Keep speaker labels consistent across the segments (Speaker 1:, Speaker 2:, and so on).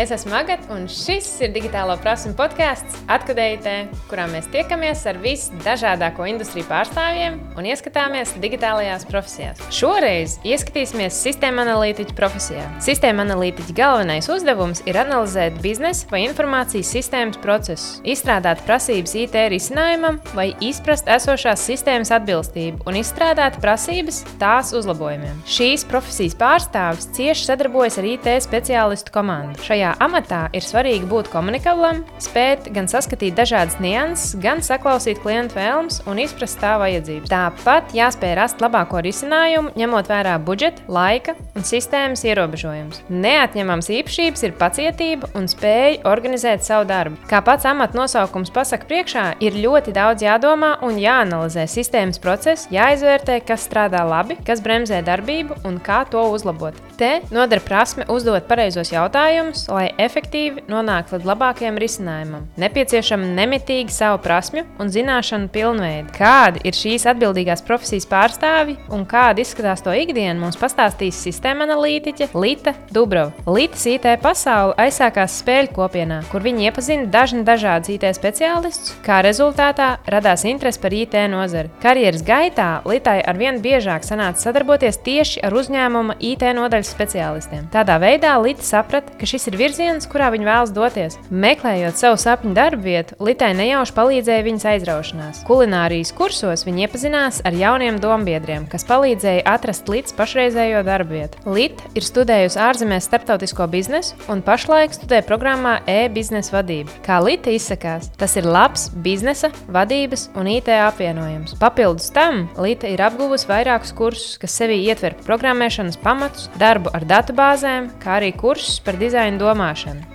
Speaker 1: Es esmu Agatē, un šis ir digitālo prasmu podkāsts Atkudējotē, kurā mēs tiekamies ar visdažādāko industriju pārstāvjiem un ieskatāmies digitālajās profesijās. Šoreiz ieskatīsimies sistēma analītiķa profesijā. Sistēma analītiķa galvenais uzdevums ir analizēt biznesa vai informācijas sistēmas procesus, izstrādāt prasības IT risinājumam vai izprast esošās sistēmas atbilstību un izstrādāt prasības tās uzlabojumiem. Šīs profesijas pārstāvis cieši sadarbojas ar IT speciālistu komandu. Šajā Šajā amatā ir svarīgi būt komunikablam, spēt gan saskatīt dažādas nianses, gan saklausīt klientu vēlmes un izprast tā vajadzības. Tāpat jāspēj rast labāko risinājumu, ņemot vērā budžeta, laika un sistēmas ierobežojumus. Neatņemams īpašības ir pacietība un spēja organizēt savu darbu. Kā pats amata nosaukums pasaka priekšā, ir ļoti daudz jādomā un jāanalizē sistēmas process, jāizvērtē, kas strādā labi, kas bremzē darbību un kā to uzlabot. Te noder prasme uzdot pareizos jautājumus, lai efektīvi nonāktu līdz labākajam risinājumam. Nepieciešama nemitīgi savu prasmju un zināšanu pilnveidi. Kādi ir šīs atbildīgās profesijas pārstāvji un kāda izskatās to ikdiena, mums pastāstīs sistēma analītiķe Lita Dubrova. Litas IT pasaule aizsākās spēļu kopienā, kur viņi iepazina dažni dažādus IT speciālistus, kā rezultātā radās interese par IT nozari. Karjeras gaitā Litai arvien biežāk sanāca sadarboties tieši ar uzņēmuma IT nodaļas speciālistiem. Tādā veidā Lita saprata, ka šis ir virziens, kurā viņa vēlas doties. Meklējot savu sapņu darbu vietu, Litai nejauši palīdzēja viņas aizraušanās. Kulinārijas kursos viņa iepazinās ar jauniem dombiedriem, kas palīdzēja atrast līdz pašreizējo darbu vietu. Lita ir studējusi ārzemēs starptautisko biznesu un pašlaik studē programmā e-biznesa vadība. Kā Lita izsakās, tas ir labs biznesa, vadības un IT apvienojums. Papildus tam Lita ir apguvusi vairākus kursus, kas sevī ietver programmēšanas pamatus, darbu ar datubāzēm, kā arī kursus par dizaina domāšanu,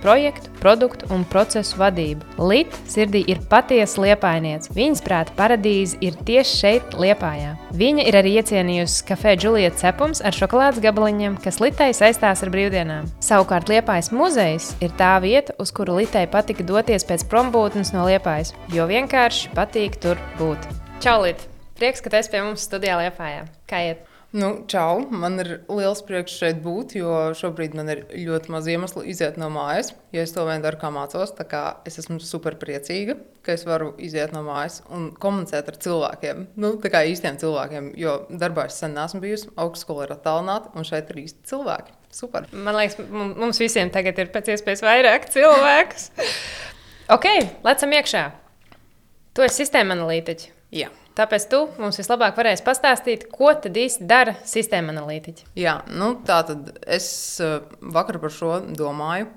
Speaker 1: projektu, produktu un procesu vadību. Lita sirdī ir patiesa liepainiece. Viņas prāta paradīze ir tieši šeit, Liepājā. Viņa ir arī iecienījusi kafē Julieta cepums ar šokolādes gabaliņiem, kas Litai saistās ar brīvdienām. Savukārt Liepājas muzejs ir tā vieta, uz kuru Litai patika doties pēc prombūtnes no Liepājas, jo vienkārši patīk tur būt. Čau, Lita! Prieks, ka tu esi pie mums studijā Liepājā. Kā iet?
Speaker 2: Nu, čau! Man ir liels prieks šeit būt, jo šobrīd man ir ļoti maz iemeslu iziet no mājas. Ja es to vien daru, kā mācos, tad es esmu super priecīga, ka es varu iziet no mājas un komunicēt ar cilvēkiem. Nu, tā kā īstiem cilvēkiem, jo darbā es sen neesmu bijusi, augstskola ir attālināta, un šeit ir īsti cilvēki. Super.
Speaker 1: Man liekas, mums visiem tagad ir pēc iespējas vairāk cilvēku. ok, lecam iekšā. Tu esi sistēma analītiķis.
Speaker 2: Jā.
Speaker 1: Tāpēc tu mums vislabāk varēsi pastāstīt, ko tad īsti dara sistēma analītiķi.
Speaker 2: Jā, nu, tā tad es eh, vakar par šo domāju,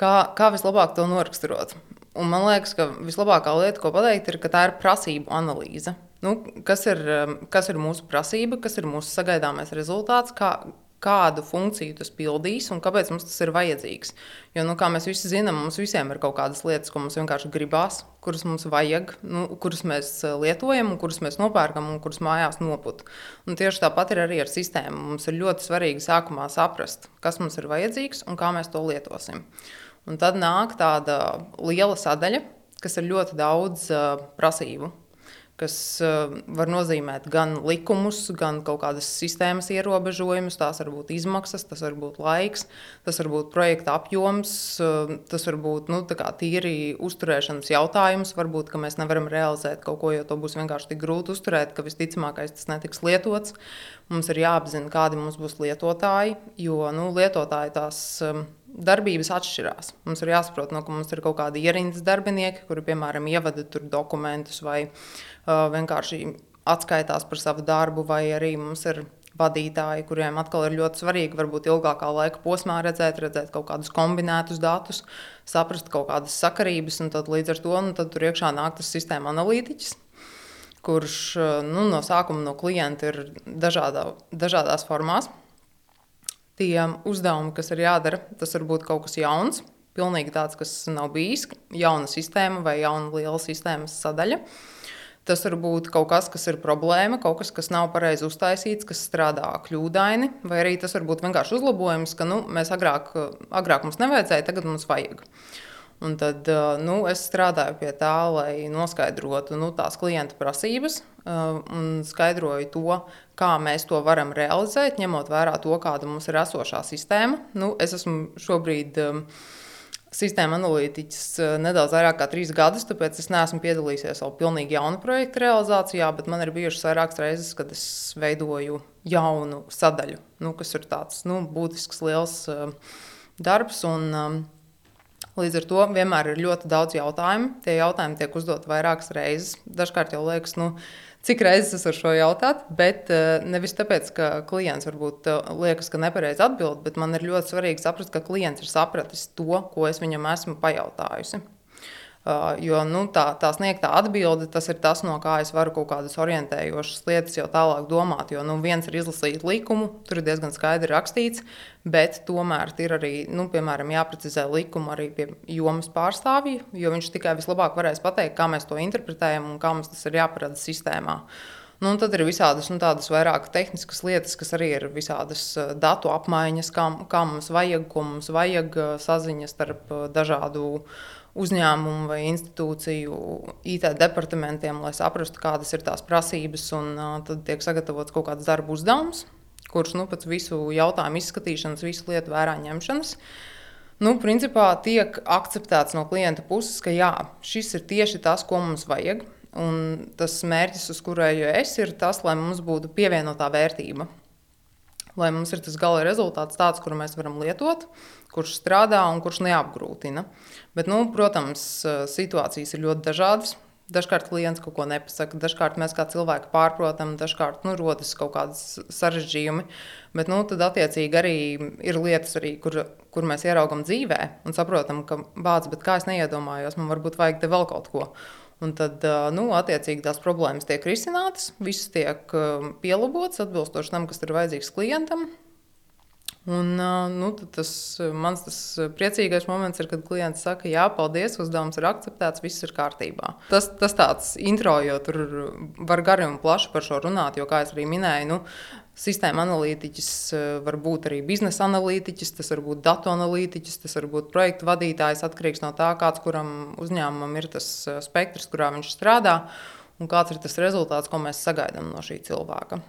Speaker 2: kā, kā vislabāk to noraksturot. Un man liekas, ka vislabākā lieta, ko pateikt, ir, ka tā ir prasību analīze. Nu, kas, ir, eh, kas ir mūsu prasība, kas ir mūsu sagaidāmais rezultāts, kā, kādu funkciju tas pildīs un kāpēc mums tas ir vajadzīgs. Jo, nu, kā mēs visi zinām, mums visiem ir kaut kādas lietas, ko mums vienkārši gribās, kuras mums vajag, nu, kuras mēs eh, lietojam, kuras mēs nopērkam un kuras mājās noput. Un tieši tāpat ir arī ar sistēmu. Mums ir ļoti svarīgi sākumā saprast, kas mums ir vajadzīgs un kā mēs to lietosim. Un tad nāk tāda liela sadaļa, kas ir ļoti daudz uh, prasību kas uh, var nozīmēt gan likumus, gan kaut kādas sistēmas ierobežojumus. Tās var būt izmaksas, tas var būt laiks, tas var būt projekta apjoms, uh, tas var būt nu, tīri uzturēšanas jautājums. Varbūt mēs nevaram realizēt kaut ko, jo to būs vienkārši tik grūti uzturēt, ka visticamākais tas netiks lietots. Mums ir jāapzina, kādi mums būs lietotāji, jo nu, lietotāji tās. Um, darbības atšķirās. Mums ir jāsaprot, no, ka mums ir kaut kādi ierindas darbinieki, kuri, piemēram, ievada dokumentus vai uh, vienkārši atskaitās par savu darbu, vai arī mums ir vadītāji, kuriem atkal ir ļoti svarīgi, varbūt ilgākā laika posmā redzēt, redzēt kaut kādus kombinētus datus, saprast kaut kādas sakarības, un tad līdz ar to nu, tur iekšā nāk tas sistēma analītiķis. Kurš nu, no sākuma no klienta ir dažādā, dažādās formās, tie uzdevumi, kas ir jādara, tas var būt kaut kas jauns, pilnīgi tāds, kas nav bijis, jauna sistēma vai jauna liela sistēmas sadaļa. Tas var būt kaut kas, kas ir problēma, kaut kas, kas nav pareizi uztaisīts, kas strādā kļūdaini, vai arī tas var būt vienkārši uzlabojums, ka nu, mēs agrāk, agrāk mums nevajadzēja, tagad mums vajag. Un tad nu, es strādāju pie tā, lai noskaidrotu nu, tās klienta prasības, un skaidroju to, kā mēs to varam realizēt, ņemot vērā to, kāda mums ir esošā sistēma. Nu, es esmu šobrīd sistēma analītiķis nedaudz vairāk kā trīs gadus, tāpēc es neesmu piedalījies vēl pilnīgi jaunu projektu realizācijā, bet man ir bijušas vairākas reizes, kad es veidoju jaunu sadaļu, nu, kas ir tāds nu, būtisks, liels darbs. Un, Līdz ar to vienmēr ir ļoti daudz jautājumu. Tie jautājumi tiek uzdoti vairākas reizes. Dažkārt jau liekas, nu, cik reizes es varu šo jautāt, bet uh, nevis tāpēc, ka klients varbūt uh, liekas, ka nepareizi atbild, bet man ir ļoti svarīgi saprast, ka klients ir sapratis to, ko es viņam esmu pajautājusi. Uh, jo nu, tā, tā sniegtā atbilde, tas ir tas, no kā es varu kaut kādas orientējošas lietas jau tālāk domāt. Jo nu, viens ir izlasīt likumu, tur ir diezgan skaidri rakstīts, bet tomēr ir arī, nu, piemēram, jāprecizē likumu arī pie jomas pārstāvja, jo viņš tikai vislabāk varēs pateikt, kā mēs to interpretējam un kā mums tas ir jāparāda sistēmā. Nu, tad ir visādas nu, tādas vairāk tehniskas lietas, kas arī ir visādas datu apmaiņas, kā, kā mums vajag, ko mums vajag saziņas starp dažādu uzņēmumu vai institūciju IT departamentiem, lai saprastu, kādas ir tās prasības. Un, uh, tad tiek sagatavots kaut kāds darba uzdevums, kurš nu, pēc visu jautājumu izskatīšanas, visu lietu vērā ņemšanas. Nu, principā tiek akceptēts no klienta puses, ka jā, šis ir tieši tas, ko mums vajag. Un tas mērķis, uz kurēju es, ir tas, lai mums būtu pievienotā vērtība. Lai mums ir tas gala rezultāts tāds, kuru mēs varam lietot, kurš strādā un kurš neapgrūtina. Bet, nu, protams, situācijas ir ļoti dažādas. Dažkārt klients kaut ko nepasaka, dažkārt mēs kā cilvēki pārprotam, dažkārt nu, rodas kaut kādas sarežģījumi. Bet nu, tad, attiecīgi, arī ir lietas, arī, kur, kur mēs ieraugam dzīvē un saprotam, ka bācis, bet kā es neiedomājos, man varbūt vajag te vēl kaut ko. Un tad, nu, attiecīgi, tās problēmas tiek risinātas, viss tiek pielabots atbilstoši tam, kas ir vajadzīgs klientam. Un, nu, tas mans tas priecīgais moments ir, kad klients saka, jā, paldies, uzdevums ir akceptēts, viss ir kārtībā. Tas, tas tāds intro, jo tur var gari un plaši par šo runāt, jo, kā jau arī minēju, nu, sistēma analītiķis var būt arī biznesa analītiķis, tas var būt datu analītiķis, tas var būt projektu vadītājs, atkarīgs no tā, kāds kuram uzņēmumam ir tas spektrs, kurā viņš strādā, un kāds ir tas rezultāts, ko mēs sagaidām no šī cilvēka.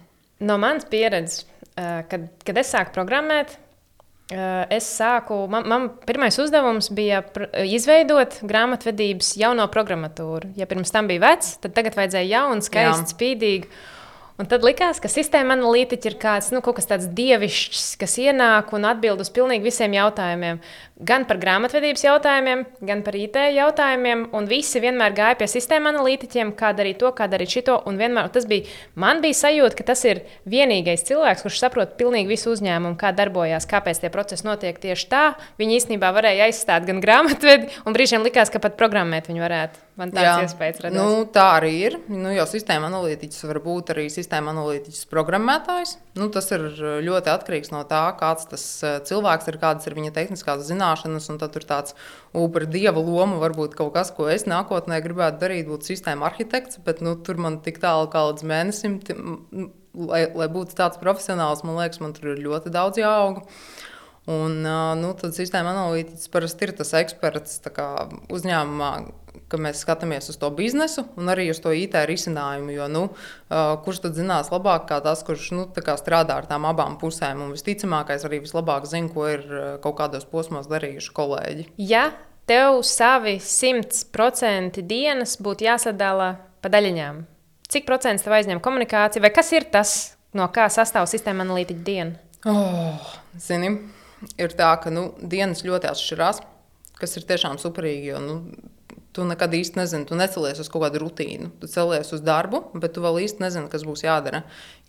Speaker 1: No manas pieredzes Eh, kad, kad es sāku programmēt, eh, es sāku, man, man pirmais uzdevums bija izveidot grāmatvedības jauno programmatūru. Ja pirms tam bija vecs, tad tagad vajadzēja jaunu, skaistu, spīdīgu. Un tad likās, ka sistēma analītiķi ir kāds, nu, kaut kas tāds dievišķs, kas ienāk un atbild uz pilnīgi visiem jautājumiem. Gan par grāmatvedības jautājumiem, gan par IT jautājumiem. Un visi vienmēr gāja pie sistēma analītiķiem, kā darīt to, kā darīt šito. Un vienmēr tas bija, man bija sajūta, ka tas ir vienīgais cilvēks, kurš saprot pilnīgi visu uzņēmumu, kā darbojās, kāpēc tie procesi notiek tieši tā. Viņi īstenībā varēja aizstāt gan grāmatvedi, un brīžiem likās, ka pat programmēt viņi varētu. Man tāds Jā, iespējas radās.
Speaker 2: Nu, tā arī ir. Nu, jo sistēma analītiķis var būt arī sistēma analītiķis programmētājs. Nu, tas ir ļoti atkarīgs no tā, kāds tas eh, cilvēks ir, kādas ir viņa tehniskās zināšanas. Tad tur tāds upura dieva loma varbūt kaut kas, ko es nākotnē gribētu darīt, būt sistēma arhitekts. Bet nu, tur man tik tālu kā līdz mēnesim, lai, lai būtu tāds profesionāls, man liekas, man tur ir ļoti daudz jāauga. Un, nu, tad sistēma analītiķis parasti ir tas eksperts uzņēmumā, ka mēs skatāmies uz to biznesu un arī uz to IT risinājumu. Jo, nu, kurš tad zinās labāk, kā tas, kurš nu, strādā ar tām abām pusēm? Un visticamākais arī vislabāk zina, ko ir kaut kādos posmos darījuši kolēģi.
Speaker 1: Ja tev savi 100% dienas būtu jāsadala pa daļiņām, cik procents tev aizņem komunikācija, vai kas ir tas, no kā sastāv sistēma analītiķa diena?
Speaker 2: Oh, zini, ir tā, ka nu, dienas ļoti atšķirās, kas ir tiešām superīgi. Jo, nu, Tu nekad īsti nezini, tu necelies uz kaut kādu rutīnu. Tu celies uz darbu, bet tu vēl īsti nezini, kas būs jādara.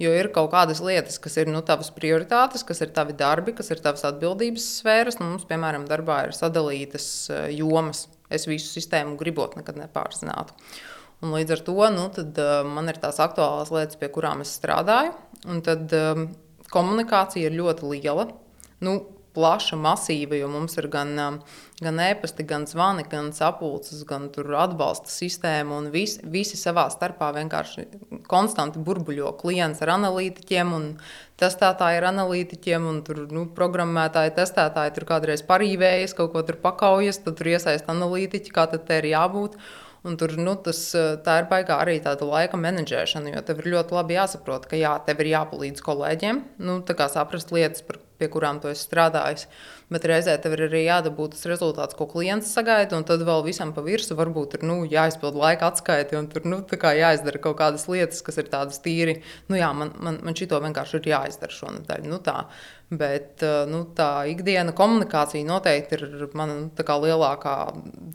Speaker 2: Jo ir kaut kādas lietas, kas ir nu, tavas prioritātes, kas ir tavi darbi, kas ir tavas atbildības sfēras. Nu, mums, piemēram, darbā ir sadalītas eh, jomas. Es visu sistēmu gribot nekad nepārzinātu. Un līdz ar to nu, tad, uh, man ir tās aktuālās lietas, pie kurām es strādāju. Un tad um, komunikācija ir ļoti liela. Nu, plaša, masīva, jo mums ir gan, um, gan e-pasta, gan zvani, gan sapulces, gan atbalsta sistēma. Un vis, visi savā starpā vienkārši konstanti burbuļo klients ar analītiķiem. Testētāji ir analītiķiem, un tur nu, programmētāji, testētāji tur kādreiz parīvējas, kaut ko tur pakaujas, tad tur iesaist analītiķi, kā tad te ir jābūt. Un tur nu, tas, tā ir baigā arī tāda laika menedžēšana, jo tev ir ļoti labi jāsaprot, ka jā, tev ir jāpalīdz kolēģiem, nu, saprast lietas, par, pie kurām tu esi strādājis. Bet reizē tev ir arī jādabū tas rezultāts, ko klients sagaida, un tad vēl visam pa virsmu varbūt ir nu, jāizpild laika atskaiti, un tur nu, jāizdara kaut kādas lietas, kas ir tādas tīri. Nu, jā, man, man, man šito vienkārši ir jāizdara šonadēļ. Nu, tā. Bet eh, nu, tā ikdiena komunikācija noteikti ir mana nu, lielākā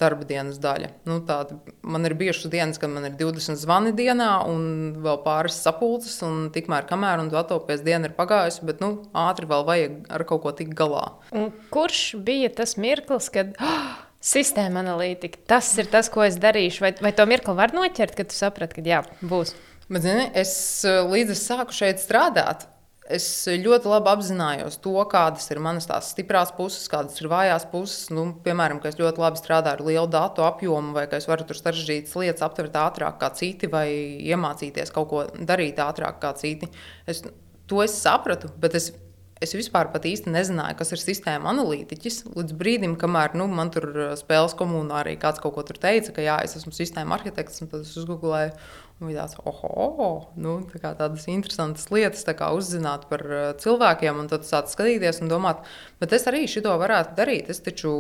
Speaker 2: darba dienas daļa. Nu, tāda, man ir bijušas dienas, kad man ir 20 zvani dienā un vēl pāris sapulces, un tikmēr, kamēr tu atopies, diena ir pagājusi, bet nu, ātri vēl vajag ar kaut ko tikt galā.
Speaker 1: Un kurš bija tas mirklis, kad. Oh! Sistēma analītika. Tas ir tas, ko es darīšu. Vai, vai to mirkli var noķert, kad tu saprati, ka jā, būs?
Speaker 2: Bet, zini, es eh, līdz es sāku šeit strādāt, Es ļoti labi apzinājos to, kādas ir manas tās stiprās puses, kādas ir vājās puses. Nu, piemēram, ka es ļoti labi strādāju ar lielu datu apjomu, vai ka es varu tur sarežģītas lietas aptvert ātrāk kā citi, vai iemācīties kaut ko darīt ātrāk kā citi. Es, to es sapratu, bet es Es vispār īsti nezināju, kas ir sistēma analītiķis. Līdz brīdim, kamēr nu, man tur spēles komunā arī kāds kaut ko teica, ka jā, es esmu sistēma arhitekts, un tad es uzgooglēju Un bija tāds, oh, nu, tā tādas interesantas lietas tā uzzināt par uh, cilvēkiem, un tad sākt skatīties un domāt, bet es arī šo varētu darīt. Es taču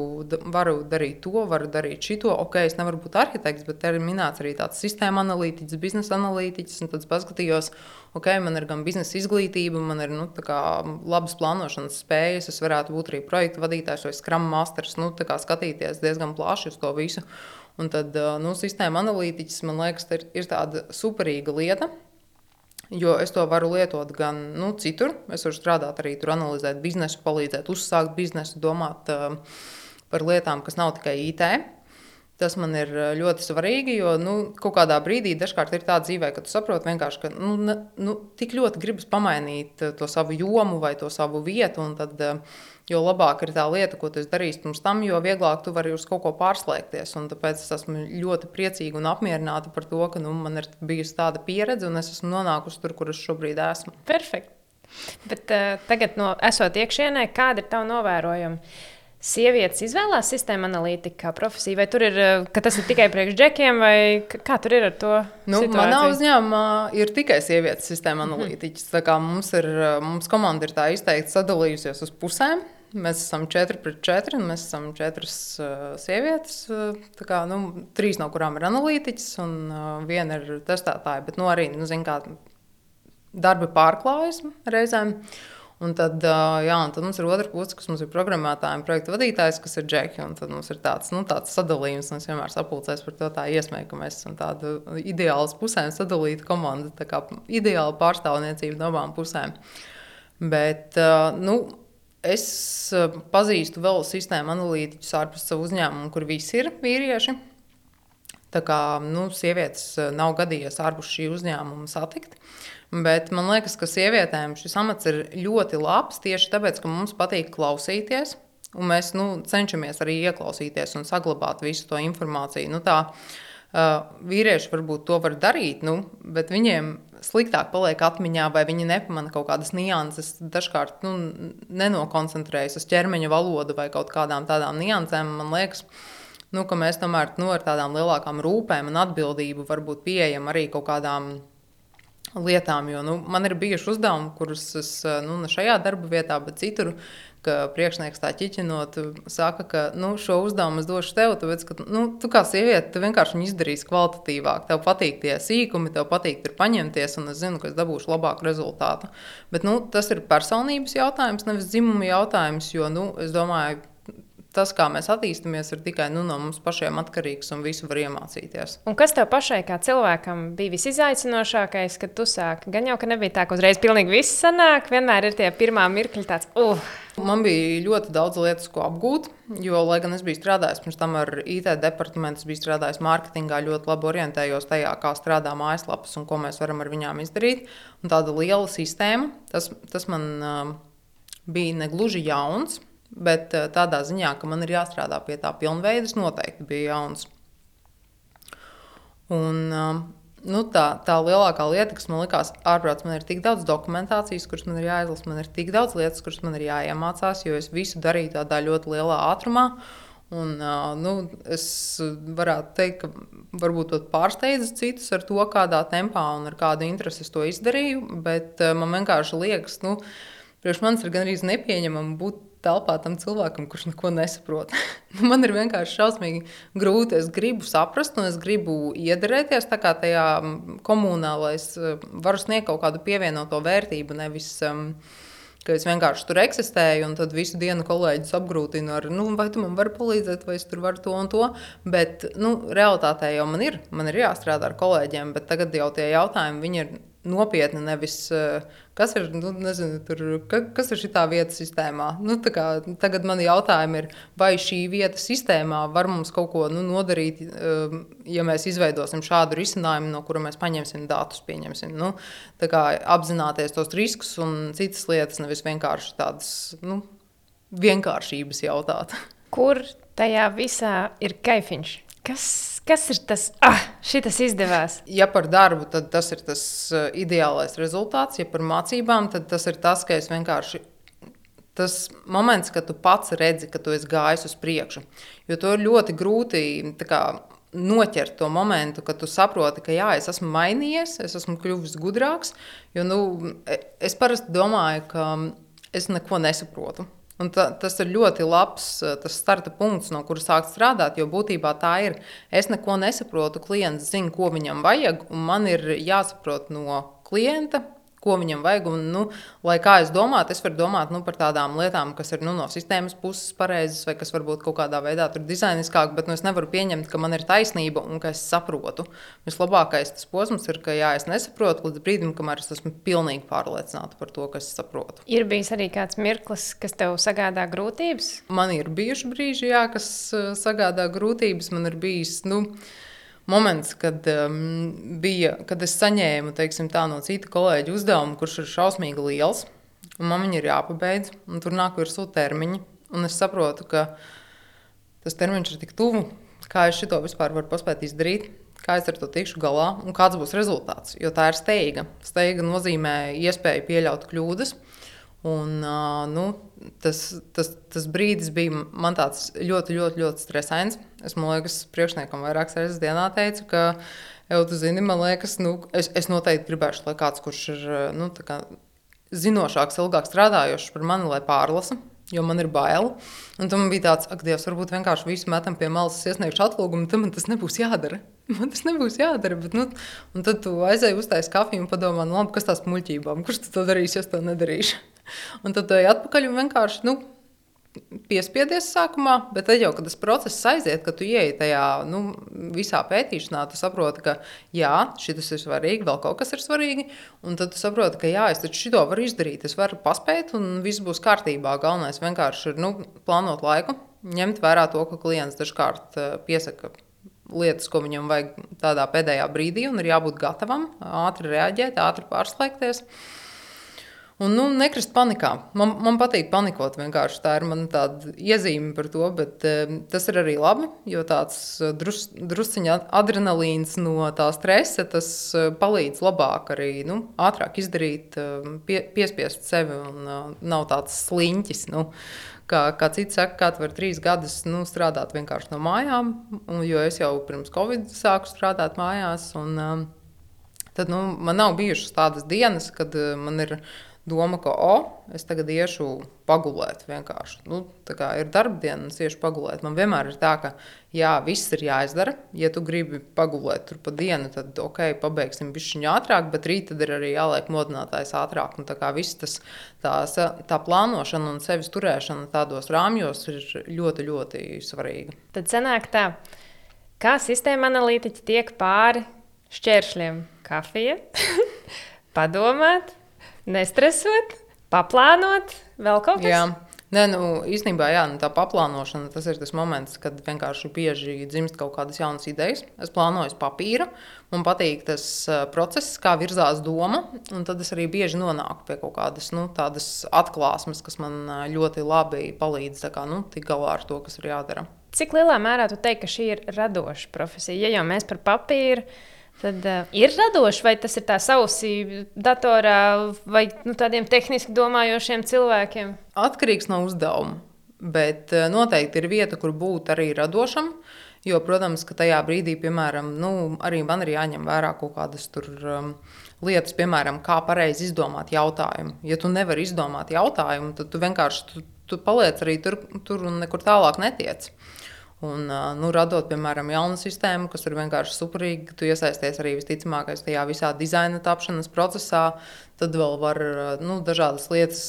Speaker 2: varu darīt to, varu darīt šito. Ok, es nevaru būt arhitekts, bet ir minēts arī tāds sistēma analītiķis, biznesa analītiķis. Tad paskatījos, ok, man ir gan biznesa izglītība, man ir nu, labas plānošanas spējas, es varētu būt arī projektu vadītājs vai skram masters, nu, skatīties diezgan plaši uz to visu. Un tad nu, sistēma analītiķis man liekas, ir, ir tāda superīga lieta. Jo es to varu lietot gan nu, citur. Es varu strādāt arī tur, analizēt biznesu, palīdzēt uzsākt biznesu, domāt uh, par lietām, kas nav tikai IT. Tas man ir ļoti svarīgi, jo nu, kaut kādā brīdī dažkārt ir tā dzīvē, ka tu saproti, ka nu, ne, nu, tik ļoti gribas pamainīt to savu jomu vai to savu vietu. Tad, uh, jo labāk ir tā lieta, ko tu darīsi pirms tam, jo vieglāk tu vari uz kaut ko pārslēgties. Un tāpēc es esmu ļoti priecīga un apmierināta par to, ka nu, man ir bijusi tāda pieredze un es esmu nonākusi tur, kur es šobrīd esmu.
Speaker 1: Perfekti. Bet uh, tagad, no, esot iekšienē, kāda ir tava novērojuma? Sievietes izvēlās sistēmu analītiku kā profesiju, vai tur ir, tas ir tikai priekš džekiem, vai kā tur ir ar to?
Speaker 2: Nu, situāciju? manā uzņēmumā ir tikai sievietes sistēma analītiķis. Mm -hmm. Mums, ir, mums komanda ir tā izteikti sadalījusies uz pusēm. Mēs esam četri pret četri, un mēs esam četras uh, sievietes. Uh, kā, nu, trīs no kurām ir analītiķis, un uh, viena ir testētāja. Bet nu, arī nu, zin, kā, darbi pārklājas reizēm. Un tad, uh, jā, un tad mums ir otra puse, kas mums ir programmētāji un projekta vadītājs, kas ir džeki. Tad mums ir tāds, nu, tāds sadalījums, un es vienmēr sapulcēs par to tā iesmēju, ka mēs esam tāda ideāla pusēm sadalīta komanda, tā kā ideāla pārstāvniecība no abām pusēm. Bet, uh, nu, Es pazīstu vēl sistēmu analītiķus ārpus savu uzņēmumu, kur visi ir vīrieši. Tā kā nu, sievietes nav gadījies ārpus šī uzņēmuma satikt. Bet man liekas, ka sievietēm šis amats ir ļoti labs tieši tāpēc, ka mums patīk klausīties. Un mēs nu, cenšamies arī ieklausīties un saglabāt visu to informāciju. Nu, tā, uh, vīrieši varbūt to var darīt, nu, bet viņiem sliktāk paliek atmiņā, vai viņi nepamana kaut kādas nianses. Dažkārt nu, nenokoncentrējas uz ķermeņa valodu vai kaut kādām tādām niansēm. Man liekas, nu, ka mēs tomēr nu, ar tādām lielākām rūpēm un atbildību varbūt pieejam arī kaut kādām lietām. Jo nu, man ir bijuši uzdevumi, kurus es nu, ne šajā darba vietā, bet citur ka priekšnieks tā ķiķinot, saka, ka nu, šo uzdevumu es došu tev, tāpēc, ka nu, tu kā sieviete, tu vienkārši viņu izdarīsi kvalitatīvāk. Tev patīk tie sīkumi, tev patīk tur paņemties, un es zinu, ka es dabūšu labāku rezultātu. Bet nu, tas ir personības jautājums, nevis dzimuma jautājums, jo nu, es domāju, tas, kā mēs attīstāmies, ir tikai nu, no mums pašiem atkarīgs un visu var iemācīties.
Speaker 1: Un kas tev pašai, kā cilvēkam, bija visizaicinošākais, kad tu sāki? Gan jau, ka nebija tā, ka uzreiz pilnīgi viss sanāk, vienmēr ir tie pirmā mirkļi tāds, uh!
Speaker 2: Man bija ļoti daudz lietas, ko apgūt, jo, lai gan es biju strādājis pirms tam ar IT departamentu, es biju strādājis mārketingā, ļoti labi orientējos tajā, kā strādā mājaslapas un ko mēs varam ar viņām izdarīt. Un tāda liela sistēma, tas, tas man uh, bija negluži jauns. Bet eh, tādā ziņā, ka man ir jāstrādā pie tā pilnveidas, noteikti bija jauns. Un, eh, nu, tā, tā lielākā lieta, kas man likās ārprāts, man ir tik daudz dokumentācijas, kuras man ir jāizlasa, man ir tik daudz lietas, kuras man ir jāiemācās, jo es visu darīju tādā ļoti lielā ātrumā. Un, uh, nu, es varētu teikt, ka varbūt pat pārsteidzu citus ar to, kādā tempā un ar kādu interesi es to izdarīju. Bet uh, man vienkārši liekas, nu, priekš manis ir gandrīz nepieņemami būt telpā tam cilvēkam, kurš neko nesaprot. Nu, man ir vienkārši šausmīgi grūti. Es gribu saprast, un es gribu iedarēties tajā komunā, lai es varu sniegt kaut kādu pievienoto vērtību. Nevis, um, ka es vienkārši tur eksistēju, un tad visu dienu kolēģis apgrūtina ar, nu, vai tu man vari palīdzēt, vai es tur varu to un to. Bet, nu, realitātē jau man ir, man ir jāstrādā ar kolēģiem, bet tagad jau tie jautājumi ir nopietni, nevis uh, Kas ir, nu, nezinu, tur, kas ir šī vieta sistēmā? Nu, kā, tagad man jautājumi ir, vai šī vieta sistēmā var mums kaut ko nu, nodarīt, um, ja mēs izveidosim šādu risinājumu, no kura mēs paņemsim datus, pieņemsim. Nu, kā, apzināties tos riskus un citas lietas, nevis vienkārši tādas nu, vienkāršības jautāt.
Speaker 1: Kur tajā visā ir kaifiņš? Kas, kas ir tas, ah, šis izdevās?
Speaker 2: Ja par darbu, tad tas ir tas uh, ideālais rezultāts. Ja par mācībām, tad tas ir tas, ka es vienkārši. Tas moments, kad tu pats redzi, ka tu esi gājis uz priekšu. Jo to ir ļoti grūti kā, noķert to momentu, kad tu saproti, ka jā, es esmu mainījies, es esmu kļuvis gudrāks. Jo nu, e, es parasti domāju, ka es neko nesaprotu. Un ta, tas ir ļoti labs tas starta punkts, no kuras sākt strādāt. Jo būtībā tā ir. Es neko nesaprotu. Klients zina, ko viņam vajag, un man ir jāsaprot no klienta, ko viņam vajag. Un, nu, lai kā es domātu, es varu domāt nu, par tādām lietām, kas ir nu, no sistēmas puses pareizas, vai kas varbūt kaut kādā veidā ir dizainiskāk, bet nu, es nevaru pieņemt, ka man ir taisnība un ka es saprotu. Vislabākais tas posms ir, ka jā, es nesaprotu līdz brīdim, kamēr es esmu pilnīgi pārliecināta par to, ka es saprotu.
Speaker 1: Ir bijis arī kāds mirklis, kas tev sagādā grūtības?
Speaker 2: Man ir bijuši brīži, jā, kas uh, sagādā grūtības. Man ir bijis. Nu, moments, kad, um, bija, kad es saņēmu teiksim, tā, no cita kolēģa uzdevumu, kurš ir šausmīgi liels, un man viņa ir jāpabeidz, un tur nāk virsū termiņi. Un es saprotu, ka tas termiņš ir tik tuvu, kā es to vispār varu paspēt izdarīt. Kā es ar to tikšu galā un kāds būs rezultāts? Jo tā ir steiga. Steiga nozīmē iespēju pieļaut kļūdas. Un, uh, nu, tas, tas, tas brīdis bija man tāds ļoti, ļoti, ļoti stresains. Es domāju, ka priekšniekam vairākas reizes dienā teicu, ka, jau tu zini, man liekas, nu, es, es noteikti gribēšu, lai kāds, kurš ir nu, kā, zinošāks, ilgāk strādājošs par mani, lai pārlasa. Jo man ir bail. Un tam bija tāds, ak, Dievs, varbūt vienkārši visu metam pie malas, iesniegšu atlūgumu, tad man tas nebūs jādara. Man tas nebūs jādara. Bet, nu, un tad tu aizēji uztaisīt kafiju un padomā, nu, labi, kas tās muļķībām, kurš to darīs, ja es to nedarīšu. Un tad ej atpakaļ un vienkārši nu, piespiedies sākumā, bet tad jau, kad tas process aiziet, kad tu ieej tajā nu, visā pētīšanā, tu saproti, ka jā, šis ir svarīgi, vēl kaut kas ir svarīgi. Un tad tu saproti, ka jā, es taču šo varu izdarīt, es varu paspēt, un viss būs kārtībā. Galvenais vienkārši ir nu, plānot laiku, ņemt vērā to, ka klients dažkārt eh, piesaka. Lietas, ko viņam vajag tādā pēdējā brīdī, un ir jābūt gatavam, ātri reaģēt, ātri pārslēgties. Uh, Un nu, nekrist panikā. Man, man patīk panikot. Vienkārši. Tā ir mana iezīme par to, bet uh, tas ir arī labi. Jo tāds uh, drus, drusciņā adrenalīns no tā stresa tas uh, palīdz labāk arī nu, ātrāk izdarīt, uh, pie, piespiest sevi un uh, nav tāds sliņķis. Nu, kā, kā cits saka, kā tu vari trīs gadus nu, strādāt vienkārši no mājām, un, jo es jau pirms Covid sāku strādāt mājās. Un, uh, tad nu, man nav bijušas tādas dienas, kad uh, man ir doma, ka, o, es tagad iešu pagulēt. Vienkārši. Nu, tā kā ir darbdiena, es iešu pagulēt. Man vienmēr ir tā, ka, jā, viss ir jāizdara. Ja tu gribi pagulēt tur pa dienu, tad, ok, pabeigsim višķiņu ātrāk, bet rīt tad ir arī jāliek modinātājs ātrāk. Un tā kā viss tas, tā, tā plānošana un sevis turēšana tādos rāmjos ir ļoti, ļoti svarīga.
Speaker 1: Tad sanāk tā, kā sistēma analītiķi tiek pāri šķēršļiem kafija, padomāt, nestresot, paplānot, vēl kaut
Speaker 2: tāds. Nē, nu, īstenībā jā, nu, tā paplānošana tas ir tas moments, kad vienkārši bieži dzimst kaut kādas jaunas idejas. Es plānoju uz papīra, man patīk tas process, kā virzās doma, un tad es arī bieži nonāku pie kaut kādas nu, atklāsmes, kas man ļoti labi palīdz kā, nu, tikt galā ar to, kas ir jādara.
Speaker 1: Cik lielā mērā tu teiksi, ka šī ir radoša profesija? Ja jau mēs par papīru Tad uh, ir radoši, vai tas ir tā sausī datorā, vai nu, tādiem tehniski domājošiem cilvēkiem?
Speaker 2: Atkarīgs no uzdevuma. Bet eh, noteikti ir vieta, kur būt arī radošam. Jo, protams, ka tajā brīdī, piemēram, nu, arī man ir jāņem vērā kaut kādas tur, um, lietas, piemēram, kā pareizi izdomāt jautājumu. Ja tu nevari izdomāt jautājumu, tad tu vienkārši tu, tu paliec arī tur, tur un nekur tālāk netiec. Un, nu, radot, piemēram, jaunu sistēmu, kas ir vienkārši superīga, tu iesaisties arī visticamākais tajā visā dizaina tapšanas procesā, tad vēl var nu, dažādas lietas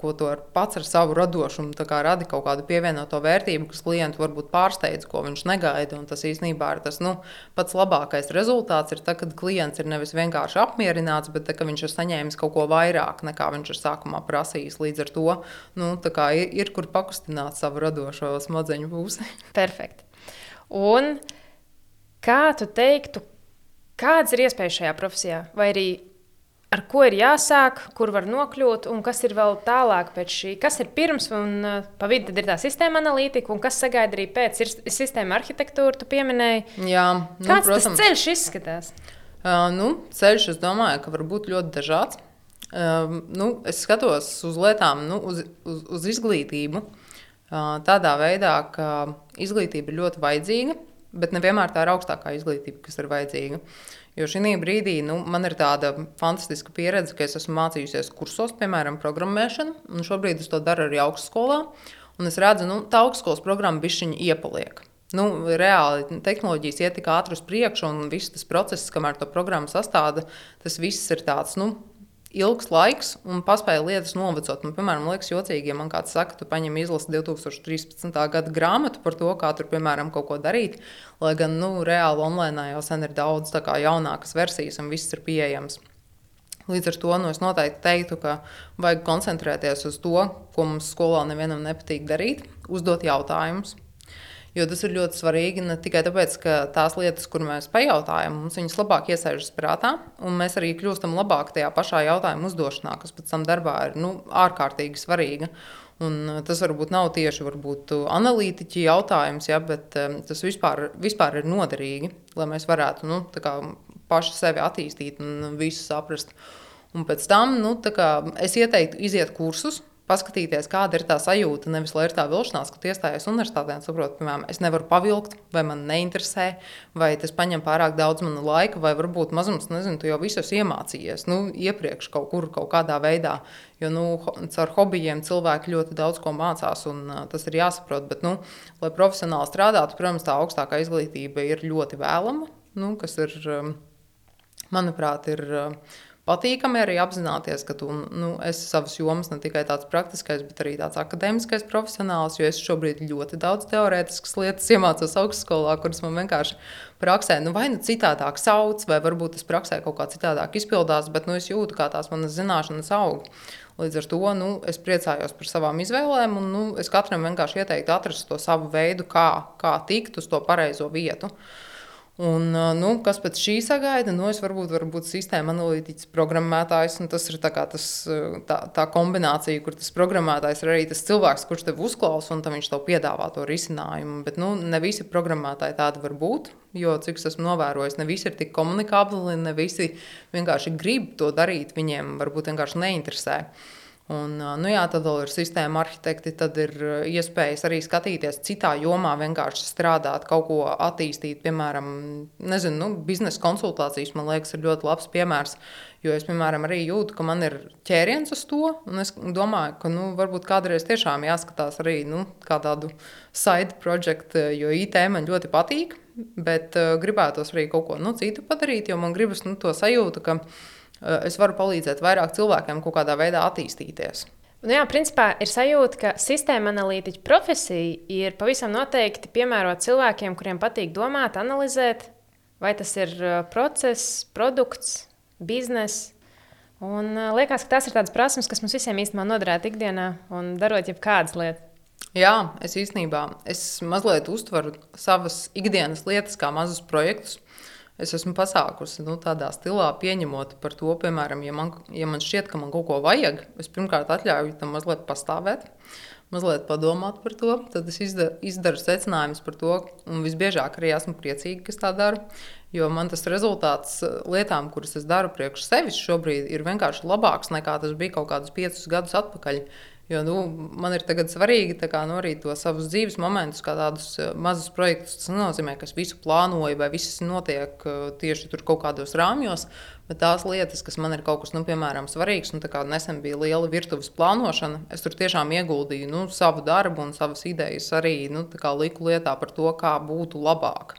Speaker 2: ko tu ar pats ar savu radošumu radi kaut kādu pievienoto vērtību, kas klientu varbūt pārsteidz, ko viņš negaida. Tas īstenībā ir tas nu, pats labākais rezultāts, ir tad, kad klients ir nevis vienkārši apmierināts, bet tā, viņš ir saņēmis kaut ko vairāk nekā viņš ir sākumā prasījis. Līdz ar to nu, ir, ir kur pakustināt savu radošo smadzeņu pusi.
Speaker 1: Perfekti. Un kā tu teiktu, kādas ir iespējas šajā profesijā? Vai arī ar ko ir jāsāk, kur var nokļūt, un kas ir vēl tālāk pēc šī. Kas ir pirms, un uh, pa vidu ir tā sistēma analītika, un kas sagaida arī pēc ir sistēma arhitektūra, tu pieminēji.
Speaker 2: Jā, nu,
Speaker 1: Kāds protams. tas ceļš izskatās?
Speaker 2: Uh, nu, ceļš, es domāju, ka var būt ļoti dažāds. Uh, nu, es skatos uz lietām, nu, uz, uz, uz izglītību uh, tādā veidā, ka izglītība ir ļoti vajadzīga, bet nevienmēr tā ir augstākā izglītība, kas ir vajadzīga. Uh, Jo šī brīdī nu, man ir tāda fantastiska pieredze, ka es esmu mācījusies kursos, piemēram, programmēšanu, un šobrīd es to daru arī augstskolā. Un es redzu, ka nu, tā augstskolas programma bišķiņa iepaliek. Nu, reāli tehnoloģijas iet tik ātri uz priekšu, un viss tas process, kamēr to programmu sastāda, tas viss ir tāds nu, ilgs laiks un paspēja lietas novecot. Man, piemēram, liekas, jocīgi, ja man kāds saka, tu paņem izlasi 2013. gada grāmatu par to, kā tur, piemēram, kaut ko darīt. Lai gan nu, reāli online jau sen ir daudz jaunākas versijas un viss ir pieejams. Līdz ar to nu, es noteikti teiktu, ka vajag koncentrēties uz to, ko mums skolā nevienam nepatīk darīt, uzdot jautājumus, Jo tas ir ļoti svarīgi ne tikai tāpēc, ka tās lietas, kur mēs pajautājam, mums viņas labāk iesēžas prātā, un mēs arī kļūstam labāk tajā pašā jautājuma uzdošanā, kas pēc tam darbā ir nu, ārkārtīgi svarīga. Un uh, tas varbūt nav tieši varbūt, analītiķi jautājums, ja, bet um, tas vispār, vispār ir noderīgi, lai mēs varētu nu, kā, paši sevi attīstīt un visu saprast. Un pēc tam nu, kā, es ieteiktu iziet kursus, paskatīties, kāda ir tā sajūta. Nevis lai ir tā vilšanās, ka iestājies universitātē un saprotu, piemēram, es nevaru pavilkt, vai man neinteresē, vai tas prasa pārāk daudz mana laika, vai varbūt mazums, nezinu, tu jau visus iemācījies nu, iepriekš kaut kur, kaut kādā veidā. Jo nu, caur hobijiem cilvēki ļoti daudz ko mācās, un uh, tas ir jāsaprot. Bet, nu, lai profesionāli strādātu, protams, tā augstākā izglītība ir ļoti vēlama, nu, kas ir, um, manuprāt, ir. Uh, patīkami arī apzināties, ka tu nu, esi savas jomas ne tikai tāds praktiskais, bet arī tāds akadēmiskais profesionāls. Jo es šobrīd ļoti daudz teorētiskas lietas iemācos augstskolā, kuras man vienkārši praksē nu, vai nu citādāk sauc, vai varbūt tas praksē kaut kā citādāk izpildās, bet nu, es jūtu, kā tās manas zināšanas aug. Līdz ar to nu, es priecājos par savām izvēlēm, un nu, es katram vienkārši ieteiktu atrast to savu veidu, kā, kā tikt uz to pareizo vietu. Uh, Un, nu, kas pēc šī sagaida? Nu, es varbūt varu būt sistēma analītiķis, programmētājs. Tas ir tā, tas, tā, tā kombinācija, kur tas programmētājs ir arī tas cilvēks, kurš tev uzklausa un viņš tev piedāvā to risinājumu. Bet nu, ne visi programmētāji tādi var būt. Jo, cik es esmu novērojis, ne visi ir tik komunikabli, ne visi vienkārši grib to darīt. Viņiem varbūt vienkārši neinteresē. Un, nu jā, tad ir sistēma arhitekti, tad ir iespējas arī skatīties citā jomā, vienkārši strādāt, kaut ko attīstīt. Piemēram, nezinu, nu, biznesa konsultācijas man liekas, ir ļoti labs piemērs. Jo es, piemēram, arī jūtu, ka man ir ķēriens uz to. Es domāju, ka nu, varbūt kādreiz tiešām jāskatās arī nu, kā tādu side project, jo IT man ļoti patīk. Bet uh, gribētos arī kaut ko nu, citu padarīt, jo man gribas nu, to sajūtu, ka Eh, es varu palīdzēt vairāk cilvēkiem kaut kādā veidā attīstīties.
Speaker 1: Nu jā, principā ir sajūta, ka sistēma analītiķa profesija ir pavisam noteikti piemērota cilvēkiem, kuriem patīk domāt, analizēt, vai tas ir eh, process, produkts, bizness. Un eh, liekas, ka tās ir tādas prasmes, kas mums visiem īstenībā noderētu ikdienā un darot jebkādas lietas.
Speaker 2: Jā, es īstenībā es mazliet uztveru savas ikdienas lietas kā mazus projektus es esmu pasākusi nu, tādā stilā, pieņemot par to, piemēram, ja man, ja man šķiet, ka man kaut ko vajag, es pirmkārt atļauju tam mazliet pastāvēt. Mazliet padomāt par to, tad es izdaru, izdaru secinājumus par to, un visbiežāk arī esmu priecīga, ka tā daru. Jo man tas rezultāts lietām, kuras es daru priekš sevis šobrīd, ir vienkārši labāks nekā tas bija kaut kādus piecus gadus atpakaļ. Jo nu, man ir svarīgi kā, nu, arī to savus dzīves momentus, kā tādus uh, mazus projektus. Tas nenozīmē, ka es visu plānoju vai viss notiek uh, tieši tur kaut kādos rāmjos. Bet tās lietas, kas man ir kaut kas, nu, piemēram, svarīgs, nu, kā nesen bija liela virtuves plānošana, es tur tiešām ieguldīju nu, savu darbu un savas idejas arī nu, liku lietā par to, kā būtu labāk.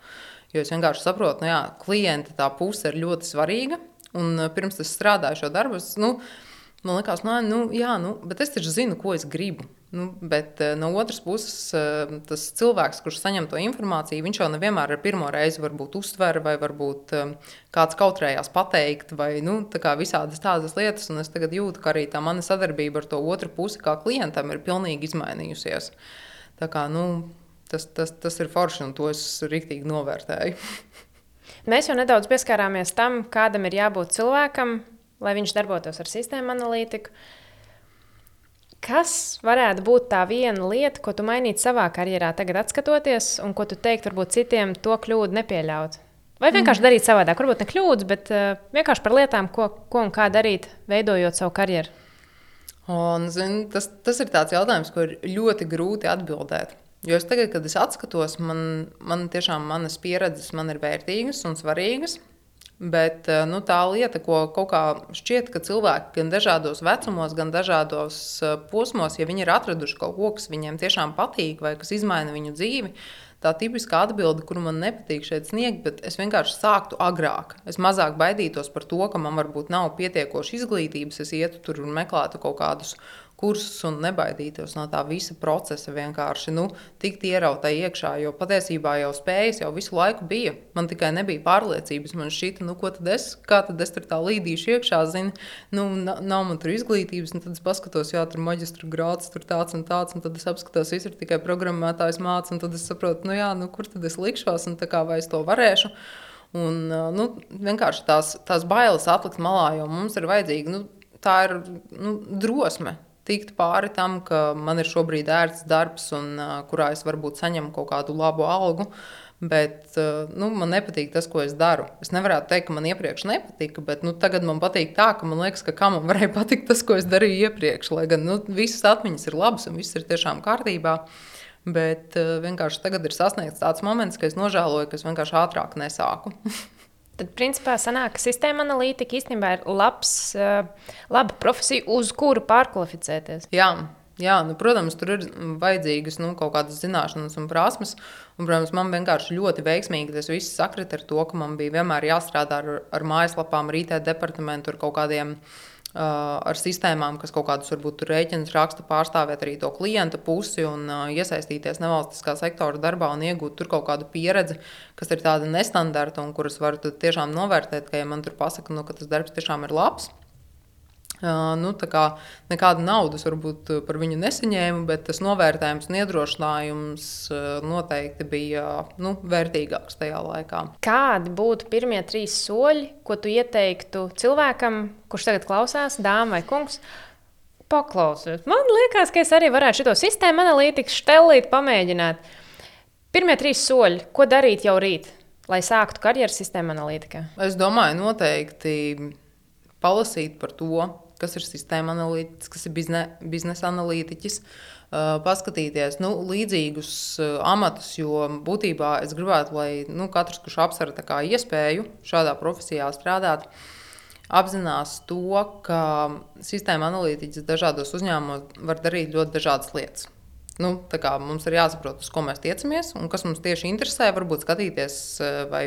Speaker 2: Jo es vienkārši saprotu, ka nu, klienta tā puse ir ļoti svarīga. Un pirms es strādāju šo darbu, es, nu, Man liekas, nu, nu, jā, nu, bet es taču zinu, ko es gribu. Nu, bet no otras puses, tas cilvēks, kurš saņem to informāciju, viņš jau nevienmēr ar pirmo reizi varbūt uztver, vai varbūt kāds kautrējās pateikt, vai nu, tā visādas tādas lietas. Un es tagad jūtu, ka arī tā mana sadarbība ar to otru pusi, kā klientam, ir pilnīgi izmainījusies. Tā kā, nu, tas, tas, tas ir forši, un to es rīktīgi novērtēju.
Speaker 1: Mēs jau nedaudz pieskārāmies tam, kādam ir jābūt cilvēkam, lai viņš darbotos ar sistēmu analītiku. Kas varētu būt tā viena lieta, ko tu mainītu savā karjerā, tagad skatoties, un ko tu teiktu, varbūt citiem to kļūdu nepieļaut? Vai vienkārši mm. darīt savādāk, varbūt ne kļūdas, bet uh, vienkārši par lietām, ko, ko un kā darīt, veidojot savu karjeru?
Speaker 2: Un, zin, tas, tas ir tāds jautājums, ko ir ļoti grūti atbildēt. Jo es tagad, kad es atskatos, man, man tiešām manas pieredzes man ir vērtīgas un svarīgas. Bet eh, nu, tā lieta, ko kaut kā šķiet, ka cilvēki gan dažādos vecumos, gan dažādos eh, posmos, ja viņi ir atraduši kaut ko, kas viņiem tiešām patīk vai kas izmaina viņu dzīvi, tā tipiskā atbilde, kuru man nepatīk šeit sniegt, bet es vienkārši sāktu agrāk. Es mazāk baidītos par to, ka man varbūt nav pietiekoši izglītības, es ietu tur un meklētu kaut kādus kursus un nebaidītos no tā visa procesa. Vienkārši nu, tikt ierautai iekšā, jo patiesībā jau spējas jau visu laiku bija. Man tikai nebija pārliecības. Man šķita, nu, ko tad es, kā tad es tur tā līdīšu iekšā, zinu, nu, nav man tur izglītības, un tad es paskatos, jā, tur maģistra grāds, tur tāds un tāds, un tad es apskatos, viss ir tikai programmētājs mācīts, un tad es saprotu, nu, jā, nu, kur tad es likšos, un kā vai es to varēšu. Un, nu, vienkārši tās, tās bailes atlikt malā, jo mums ir vajadzīga nu, tā ir nu, drosme tikt pāri tam, ka man ir šobrīd ērts darbs, un kurā es varbūt saņemu kaut kādu labu algu. Bet nu, man nepatīk tas, ko es daru. Es nevaru teikt, ka man iepriekš nepatika, bet nu, tagad man patīk tā, ka man liekas, ka kā man varēja patikt tas, ko es darīju iepriekš. Lai gan nu, visas atmiņas ir labas un viss ir tiešām kārtībā. Bet vienkārši tagad ir sasniegts tāds moments, ka es nožēloju, ka es vienkārši ātrāk nesāku.
Speaker 1: Tad, principā, sanāk, ka sistēma analītika īstenībā ir labs, eh, laba profesija, uz kuru pārkvalificēties.
Speaker 2: Jā. Jā, nu, protams, tur ir vajadzīgas nu, kaut kādas zināšanas un prasmes. Un, protams, man vienkārši ļoti veiksmīgi tas viss sakrita ar to, ka man bija vienmēr jāstrādā ar, ar mājaslapām, IT departamentu, ar kaut kādiem ar sistēmām, kas kaut kādus varbūt rēķinus raksta, pārstāvēt arī to klienta pusi un iesaistīties nevalstiskā sektora darbā un iegūt tur kaut kādu pieredzi, kas ir tāda nestandarta un kuras var tiešām novērtēt, ka ja man tur pasaka, nu, ka tas darbs tiešām ir labs. Nu, nekādu naudas varbūt par viņu nesaņēmu, bet tas novērtējums un iedrošinājums noteikti bija nu, vērtīgāks tajā laikā.
Speaker 1: Kādi būtu pirmie trīs soļi, ko tu ieteiktu cilvēkam, kurš tagad klausās, dāmas vai kungs? Paklausies. Man liekas, ka es arī varētu šo sistēmu analītikas štelīt, pamēģināt. Pirmie trīs soļi, ko darīt jau rīt, lai sāktu karjeras sistēma analītikā?
Speaker 2: Es domāju, noteikti palasīt par to, kas ir sistēma analītiķis, kas ir bizne, biznesa analītiķis. Paskatīties nu, līdzīgus amatus, jo būtībā es gribētu, lai nu, katrs, kurš apsver iespēju šādā profesijā strādāt, apzinās to, ka sistēma analītiķis dažādos uzņēmumos var darīt ļoti dažādas lietas. Nu, mums ir jāsaprot, uz ko mēs tiecamies un kas mums tieši interesē. Varbūt skatīties, eh, vai,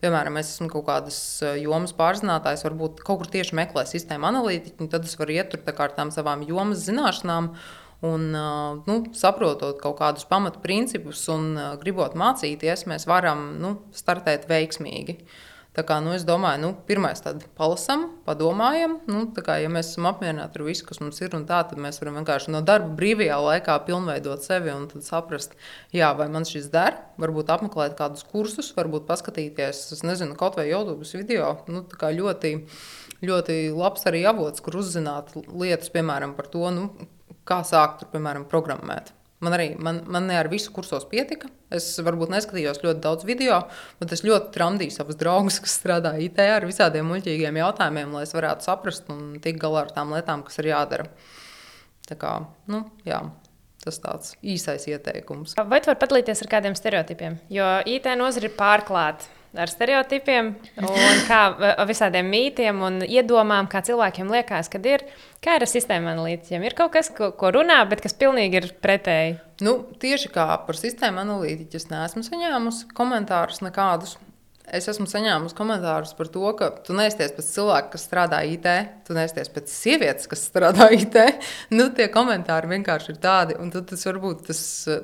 Speaker 2: piemēram, es esmu kaut kādas eh, jomas pārzinātājs, varbūt kaut kur tieši meklē sistēmu analītiķu, tad es varu iet tur ar tām savām jomas zināšanām. Un, eh, nu, saprotot kaut kādus pamatprincipus un gribot mācīties, mēs varam nu, startēt veiksmīgi. Uh, Tā kā, nu, es domāju, nu, pirmais tad palasam, padomājam. Nu, kā, ja mēs esam apmierināti ar visu, kas mums ir, tā, tad mēs varam vienkārši no darba brīvajā laikā pilnveidot sevi un saprast, jā, vai man šis der. Varbūt apmeklēt kādus kursus, varbūt paskatīties, es nezinu, kaut vai YouTube video. Nu, ļoti, ļoti labs arī avots, kur uzzināt lietas, piemēram, par to, nu, kā sākt, piemēram, programmēt. Man arī man, man ne ar visu kursos pietika. Es varbūt neskatījos ļoti daudz video, bet es ļoti tramdīju savus draugus, kas strādā IT ar visādiem muļķīgiem jautājumiem, lai es varētu saprast un tikt galā ar tām lietām, kas ir jādara. Tā kā, nu, jā, tas tāds īsais ieteikums.
Speaker 1: Vai tu vari padalīties ar kādiem stereotipiem? Jo IT nozara ir pārklāta ar stereotipiem, un kā visādiem mītiem un iedomām, kā cilvēkiem liekas, kad ir. Kā ir ar sistēmu analītiķiem? Ir kaut kas, ko, ko runā, bet kas pilnīgi ir pretēji.
Speaker 2: Nu, tieši kā par sistēmu analītiķu, es neesmu saņēmusi komentārus nekādus. Es esmu saņēmusi komentārus par to, ka tu neesties pēc cilvēka, kas strādā IT, tu neesties pēc sievietes, kas strādā IT. Nu, tie komentāri vienkārši ir tādi, un tas varbūt tas,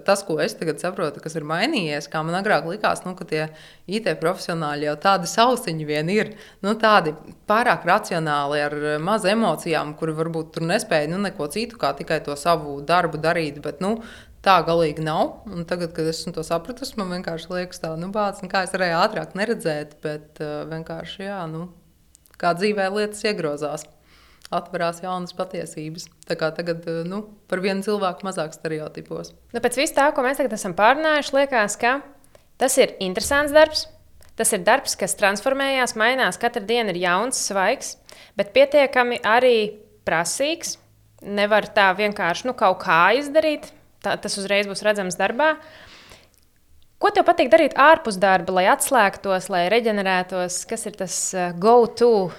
Speaker 2: tas, ko es tagad saprotu, kas ir mainījies, kā man agrāk likās, nu, ka tie IT profesionāļi jau tādi sausiņi vien ir, nu, tādi pārāk racionāli, ar maz emocijām, kuri varbūt tur nespēja nu, neko citu, kā tikai to savu darbu darīt. Bet, nu, tā galīgi nav. Un tagad, kad esmu to sapratusi, man vienkārši liekas, tā, nu, bāc, nu, kā es varēju ātrāk neredzēt, bet uh, vienkārši, jā, nu, kā dzīvē lietas iegrozās. Atverās jaunas patiesības. Tā kā tagad uh, nu, par vienu cilvēku mazāk stereotipos.
Speaker 1: Nu, pēc vis tā, ko mēs tagad esam pārunājuši, liekas, ka tas ir interesants darbs. Tas ir darbs, kas transformējās, mainās. Katru dienu ir jauns, svaigs, bet pietiekami arī prasīgs. Nevar tā vienkārši nu, kaut kā izdarīt, tā, tas uzreiz būs redzams darbā. Ko tev patīk darīt ārpus darba, lai atslēgtos, lai reģenerētos? Kas ir tas uh, go-to?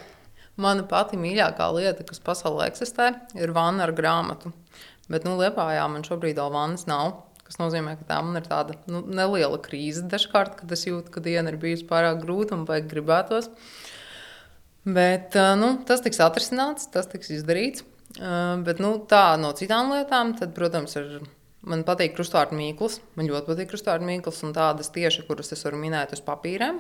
Speaker 2: Mana pati mīļākā lieta, kas pasaulē eksistē, ir vanna ar grāmatu. Bet, nu, Lietpājā man šobrīd vēl vannas nav. Tas nozīmē, ka tā man ir tāda nu, neliela krīze dažkārt, kad es jūtu, ka diena ir bijusi pārāk grūta un vajag gribētos. Bet uh, nu, tas tiks atrisināts, tas tiks izdarīts. Uh, bet nu, tā no citām lietām, tad, protams, ir Man patīk krustvārdu mīklas. Man ļoti patīk krustvārdu mīklas un tādas tieši, kuras es varu minēt uz papīriem.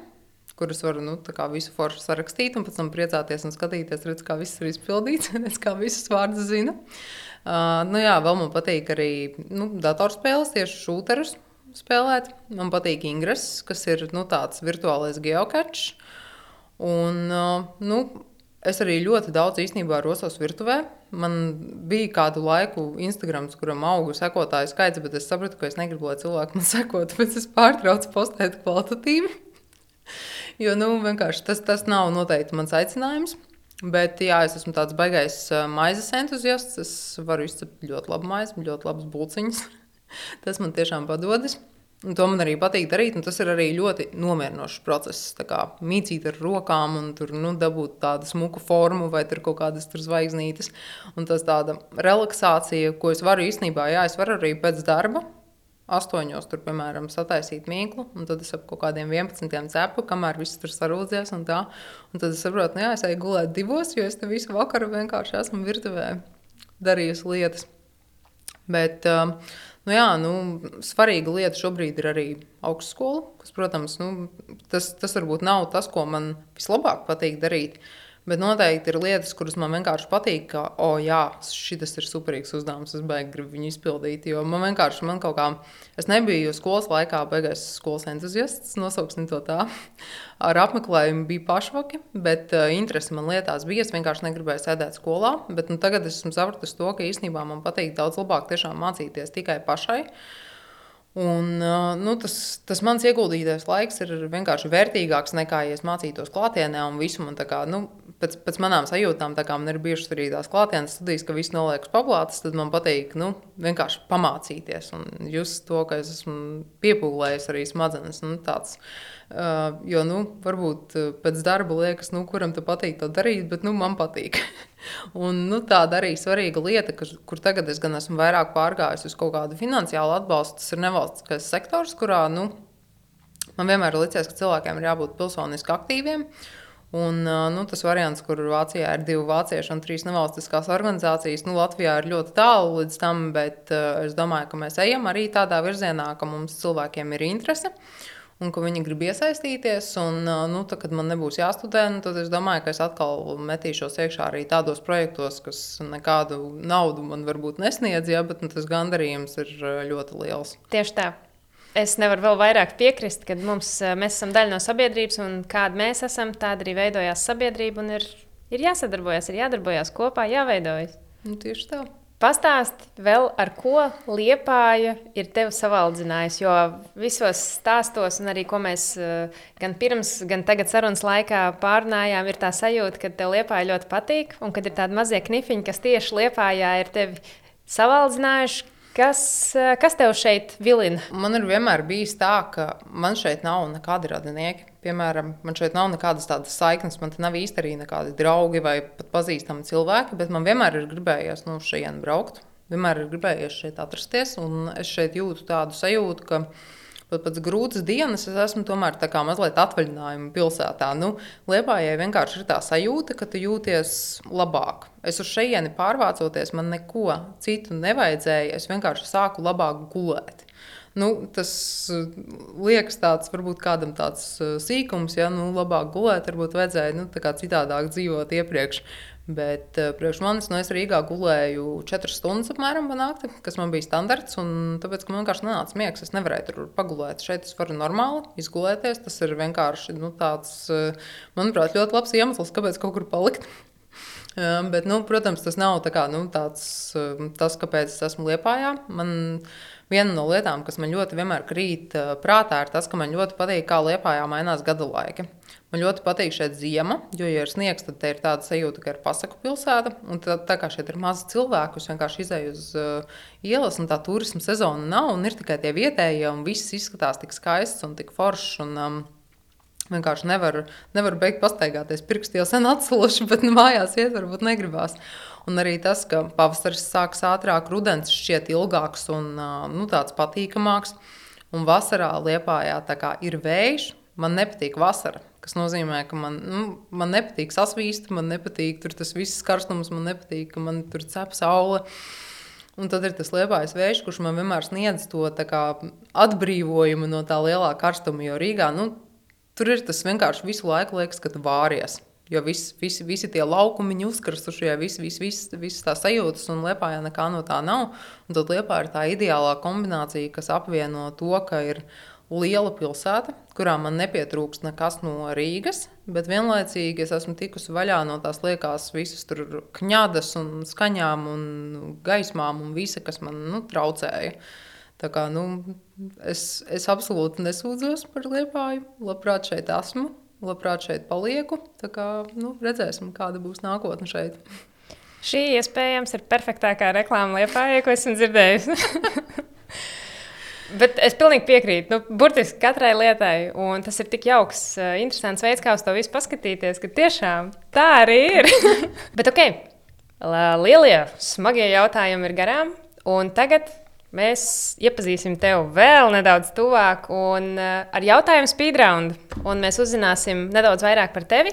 Speaker 2: Kuras varu nu, visu foršu sarakstīt, un pēc tam priecāties un skatīties, redz, kā viss ir izpildīts, redz, kā visas vārdas zina. Uh, nu, jā, vēl man patīk arī nu, datorspēles, tieši šūterus spēlēt. Man patīk Ingress, kas ir nu, tāds virtuālais geocache. Un, uh, nu, Es arī ļoti daudz īstenībā rosos virtuvē. Man bija kādu laiku Instagram, kuram auga sekotāju skaits, bet es sapratu, ka es negribu, lai cilvēki man sekotu, tāpēc es pārtraucu postēt kvalitatīvi. jo nu, tas, tas nav noteikti mans aicinājums. Bet jā, es esmu tāds baisais maizes entuziasts. Es varu izcept ļoti labu maizi, ļoti labas būciņas. tas man tiešām padodas. Un to man arī patīk darīt, un tas ir arī ļoti nomierinošs process. Kā mīcīt ar rokām, un tur nu, dabūt tādu smuku formu, vai tur kaut kādas tur zvaigznītes. Un tas tāda relaksācija, ko es varu īstenībā, jā, es varu arī pēc darba. Astoņos tur, piemēram, sataisīt mīklu, un tad es ap kaut kādiem 11 cepu, kamēr viss tur sarūdzies. Un, tā. un tad es saprotu, ka nu es eju gulēt divos, jo es te visu vakaru vienkārši esmu virtuvē darījusi lietas. Bet, uh, Nu, jā, nu, svarīga lieta šobrīd ir arī augstskola, kas, protams, nu, tas, tas varbūt nav tas, ko man vislabāk patīk darīt. Bet noteikti ir lietas, kuras man vienkārši patīk, ka, oh, jā, šis ir superīgs uzdevums, es beigās gribu viņu izpildīt. Jo man vienkārši, man kaut kā, es nebiju skolas laikā beigās skolas entuziasts, nosauksim to tā. Ar apmeklējumu bija pašvaki, bet uh, interese man lietās bija. Es vienkārši negribēju sēdēt skolā. Bet nu, tagad es esmu sapratusi to, ka īstenībā man patīk daudz labāk mācīties tikai pašai. Un, nu, tas, tas mans ieguldītais laiks ir vienkārši vērtīgāks nekā, ja es mācītos klātienē un visu man tā kā. Nu, Pēc, pēc manām sajūtām, tā kā man ir bijušas arī tās klātienes studijas, ka viss noliekas paplātes, tad man patīk nu, vienkārši pamācīties un just to, ka es esmu piepūlējis arī smadzenes. Nu, tāds, uh, jo, nu, varbūt pēc darba liekas, nu, kuram te patīk to darīt, bet nu, man patīk. Un, nu, tāda arī svarīga lieta, ka, kur tagad es gan esmu vairāk pārgājis uz kaut kādu finansiālu atbalstu, tas ir nevalstiskais sektors, kurā nu, man vienmēr ir licies, ka cilvēkiem ir jābūt pilsoniski aktīviem. Un, nu, tas variants, kur Vācijā ir divi vācieši un trīs nevalstiskās organizācijas, nu, Latvijā ir ļoti tālu līdz tam, bet uh, es domāju, ka mēs ejam arī tādā virzienā, ka mums cilvēkiem ir interese. Un ka viņi grib iesaistīties. Un, nu, tad, kad man nebūs jāstudē, nu, tad es domāju, ka es atkal metīšos iekšā arī tādos projektos, kas nekādu naudu man varbūt nesniedz, ja, bet nu, tas gandarījums ir ļoti liels.
Speaker 1: Tieši tā. Es nevaru vēl vairāk piekrist, ka mums, mēs esam daļa no sabiedrības, un kāda mēs esam, tāda arī veidojās sabiedrība. Ir, ir jāsadarbojas, ir jādarbojas kopā, jāveidojas.
Speaker 2: Nu, tieši tā.
Speaker 1: Pastāsti vēl, ar ko liepāja ir tevi savaldzinājusi. Jo visos stāstos, un arī ko mēs eh, gan pirms, gan tagad sarunas laikā pārnājām, ir tā sajūta, ka tev liepāja ļoti patīk, un kad ir tādi mazie knifiņi, kas tieši liepājā ir tevi savaldzinājuši. Kas, kas tev šeit vilina?
Speaker 2: Man ir vienmēr bijis tā, ka man šeit nav nekādi radinieki. Piemēram, man šeit nav nekādas tādas saiknes, man te nav īsti arī nekādi draugi vai pat pazīstami cilvēki, bet man vienmēr ir gribējies no nu, šejienes braukt. Vienmēr ir gribējies šeit atrasties, un es šeit jūtu tādu sajūtu, ka pat pēc grūtas dienas es esmu tomēr tā kā mazliet atvaļinājuma pilsētā. Nu, Liepājai vienkārši ir tā sajūta, ka tu jūties labāk. Es uz šejieni pārvācoties, man neko citu nevajadzēja. Es vienkārši sāku labāk gulēt. Nu, tas uh, liekas tāds, varbūt kādam tāds uh, sīkums, ja nu, labāk gulēt, varbūt vajadzēja nu, citādāk dzīvot iepriekš. Bet uh, priekš manis, nu, es Rīgā gulēju 4 stundas apmēram panākti, kas man bija standarts. Tāpēc, man vienkārši nenāca miegs, es nevarēju tur pagulēt. Šeit es varu normāli izgulēties. Tas ir vienkārši nu, tāds, manuprāt, ļoti labs iemesls, kāpēc kaut kur palikt. Bet, nu, protams, tas nav tā kā, nu, tāds, tas, kāpēc es esmu Liepājā. Man viena no lietām, kas man ļoti vienmēr krīt prātā, ir tas, ka man ļoti patīk, kā Liepājā mainās gadu laiki. Man ļoti patīk šeit zima, jo, ja ir sniegs, tad ir tāda sajūta, ka ir pasaku pilsēta. Un tā, tā kā šeit ir maz cilvēku, es vienkārši izēju uz uh, ielas, un tā turisma sezona nav, un ir tikai tie vietējie, un viss izskatās tik skaists un tik foršs. Un, um, Vienkārši nevaru nevar beigt pastaigāties. Pirksti jau sen atsaluši, bet nu, mājās iet varbūt negribās. Un arī tas, ka pavasaris sākas ātrāk, rudens šķiet ilgāks un nu, tāds patīkamāks. Un vasarā liepājā ir vējš. Man nepatīk vasara, kas nozīmē, ka man, nu, man nepatīk sasvīst, man nepatīk tas viss karstums, man nepatīk, ka man tur cep saule. Un tad ir tas liepais vējš, kurš man vienmēr sniedz to kā, atbrīvojumu no tā lielā karstuma. Jo Rīgā nu, Tur ir tas vienkārši visu laiku liekas, ka tu vāries. Jo vis, visi, visi tie laukumi uzkarstušie, visi, visi, visi, visi tās sajūtas, un liepā jau nekā no tā nav. Un tad liepā ir tā ideālā kombinācija, kas apvieno to, ka ir liela pilsēta, kurā man nepietrūkst nekas no Rīgas, bet vienlaicīgi es esmu tikusi vaļā no tās liekas visas tur kņādas un skaņām un gaismām un visa, kas man nu, traucēja. Tā kā, nu, es, es absolūti nesūdzos par liepāju. Labprāt šeit esmu, labprāt šeit palieku. Tā kā, nu, redzēsim, kāda būs nākotne šeit.
Speaker 1: Šī iespējams ir perfektākā reklāma liepājai, ko esmu dzirdējusi. Bet es pilnīgi piekrītu. Nu, burtiski katrai lietai, un tas ir tik jauks, uh, interesants veids, kā uz to visu paskatīties, ka tiešām tā arī ir. Bet ok, lielie, smagie jautājumi ir garām, un tagad Mēs iepazīsim tevi vēl nedaudz tuvāk un uh, ar jautājumu speedround. Un mēs uzzināsim nedaudz vairāk par tevi.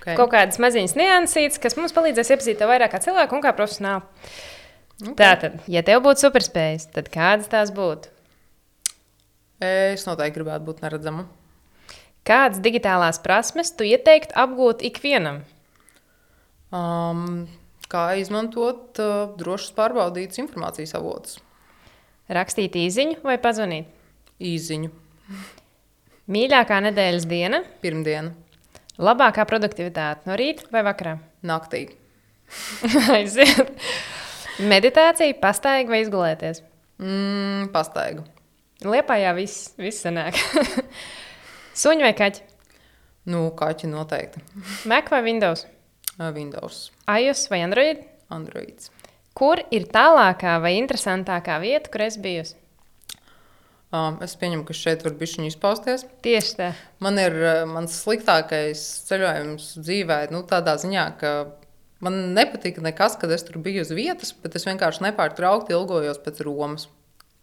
Speaker 1: Okay. Kaut kādas maziņas niansītas, kas mums palīdzēs iepazīt tevi vairāk kā cilvēku un kā profesionāli. Okay. Tātad, ja tev būtu superspējas, tad kādas tās būtu?
Speaker 2: Es noteikti gribētu būt neredzama.
Speaker 1: Kādas digitālās prasmes tu ieteiktu apgūt ikvienam?
Speaker 2: Um, kā izmantot uh, drošus pārbaudītus informācijas avotus.
Speaker 1: Rakstīt īsiņu vai pazvanīt?
Speaker 2: Īsiņu.
Speaker 1: Mīļākā nedēļas diena?
Speaker 2: Pirmdiena.
Speaker 1: Labākā produktivitāte no rīta vai vakarā?
Speaker 2: Naktī.
Speaker 1: Aiziet. Meditācija, pastaiga vai izgulēties?
Speaker 2: Mm, pastaiga.
Speaker 1: Liepājā viss, viss sanāk. Suņi vai kaķi?
Speaker 2: Nu, kaķi noteikti.
Speaker 1: Mac vai Windows?
Speaker 2: Windows.
Speaker 1: iOS vai Android?
Speaker 2: Androids.
Speaker 1: Kur ir tālākā vai interesantākā vieta, kur es biju?
Speaker 2: Um, es pieņemu, ka šeit var būt izpausties.
Speaker 1: Tieši tā.
Speaker 2: Man ir mans sliktākais ceļojums dzīvē, nu, tādā ziņā, ka man nepatika nekas, kad es tur biju uz vietas, bet es vienkārši nepārtraukti ilgojos pēc Romas.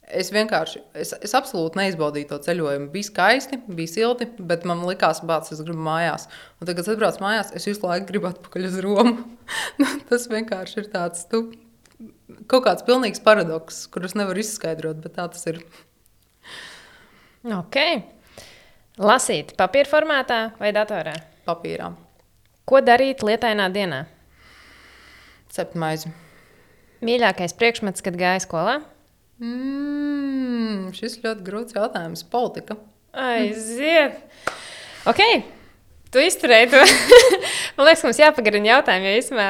Speaker 2: Es vienkārši, es, es absolūti neizbaudīju to ceļojumu. Bija skaisti, bija silti, bet man likās, ka es gribu mājās. Un tagad, kad es atbraucu mājās, es visu laiku gribu atpakaļ uz Romu. Nu, tas vienkārši ir tāds. Tu, kaut kāds pilnīgs paradoks, kurus nevar izskaidrot, bet tā tas ir.
Speaker 1: Ok. Lasīt papīra formātā vai datorā?
Speaker 2: Papīrā.
Speaker 1: Ko darīt lietainā dienā?
Speaker 2: Cept maizi.
Speaker 1: Mīļākais priekšmets, kad gāja skolā?
Speaker 2: Mm, šis ļoti grūts jautājums. Politika.
Speaker 1: Aiziet! Ok, tu izturēji to. Man liekas, mums jāpagarina jautājumi, jo īstenībā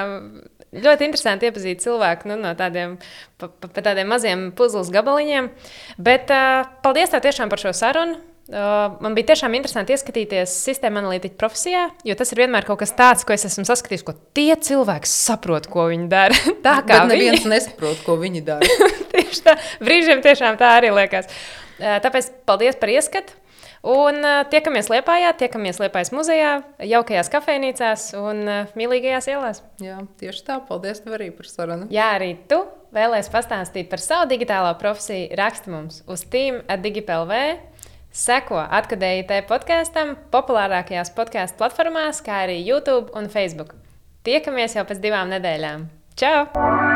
Speaker 1: ļoti interesanti iepazīt cilvēku nu, no tādiem, pa, pa, pa tādiem maziem puzles gabaliņiem. Bet uh, paldies tev tiešām par šo sarunu. Uh, man bija tiešām interesanti ieskatīties sistēma analītiķa profesijā, jo tas ir vienmēr kaut kas tāds, ko es esmu saskatījis, ko tie cilvēki saprot, ko viņi dara.
Speaker 2: tā kā Bet neviens viņi... nesaprot, ko viņi dara.
Speaker 1: Tieši tā, brīžiem tiešām tā arī liekas. Uh, tāpēc paldies par ieskatu. Un uh, tiekamies Lietpājā, tiekamies Lietpājas muzejā, jaukajās kafejnīcās un mīlīgajās ielās.
Speaker 2: Jā, tieši tā. Paldies tev arī par sarunu.
Speaker 1: Jā, arī tu vēlēsies pastāstīt par savu digitālo profesiju. Raksti mums uz Team atDigipLV. Seko atkadējot podkāstam, populārākajās podkāstu platformās, kā arī YouTube un Facebook. Tiekamies jau pēc divām nedēļām. Čau!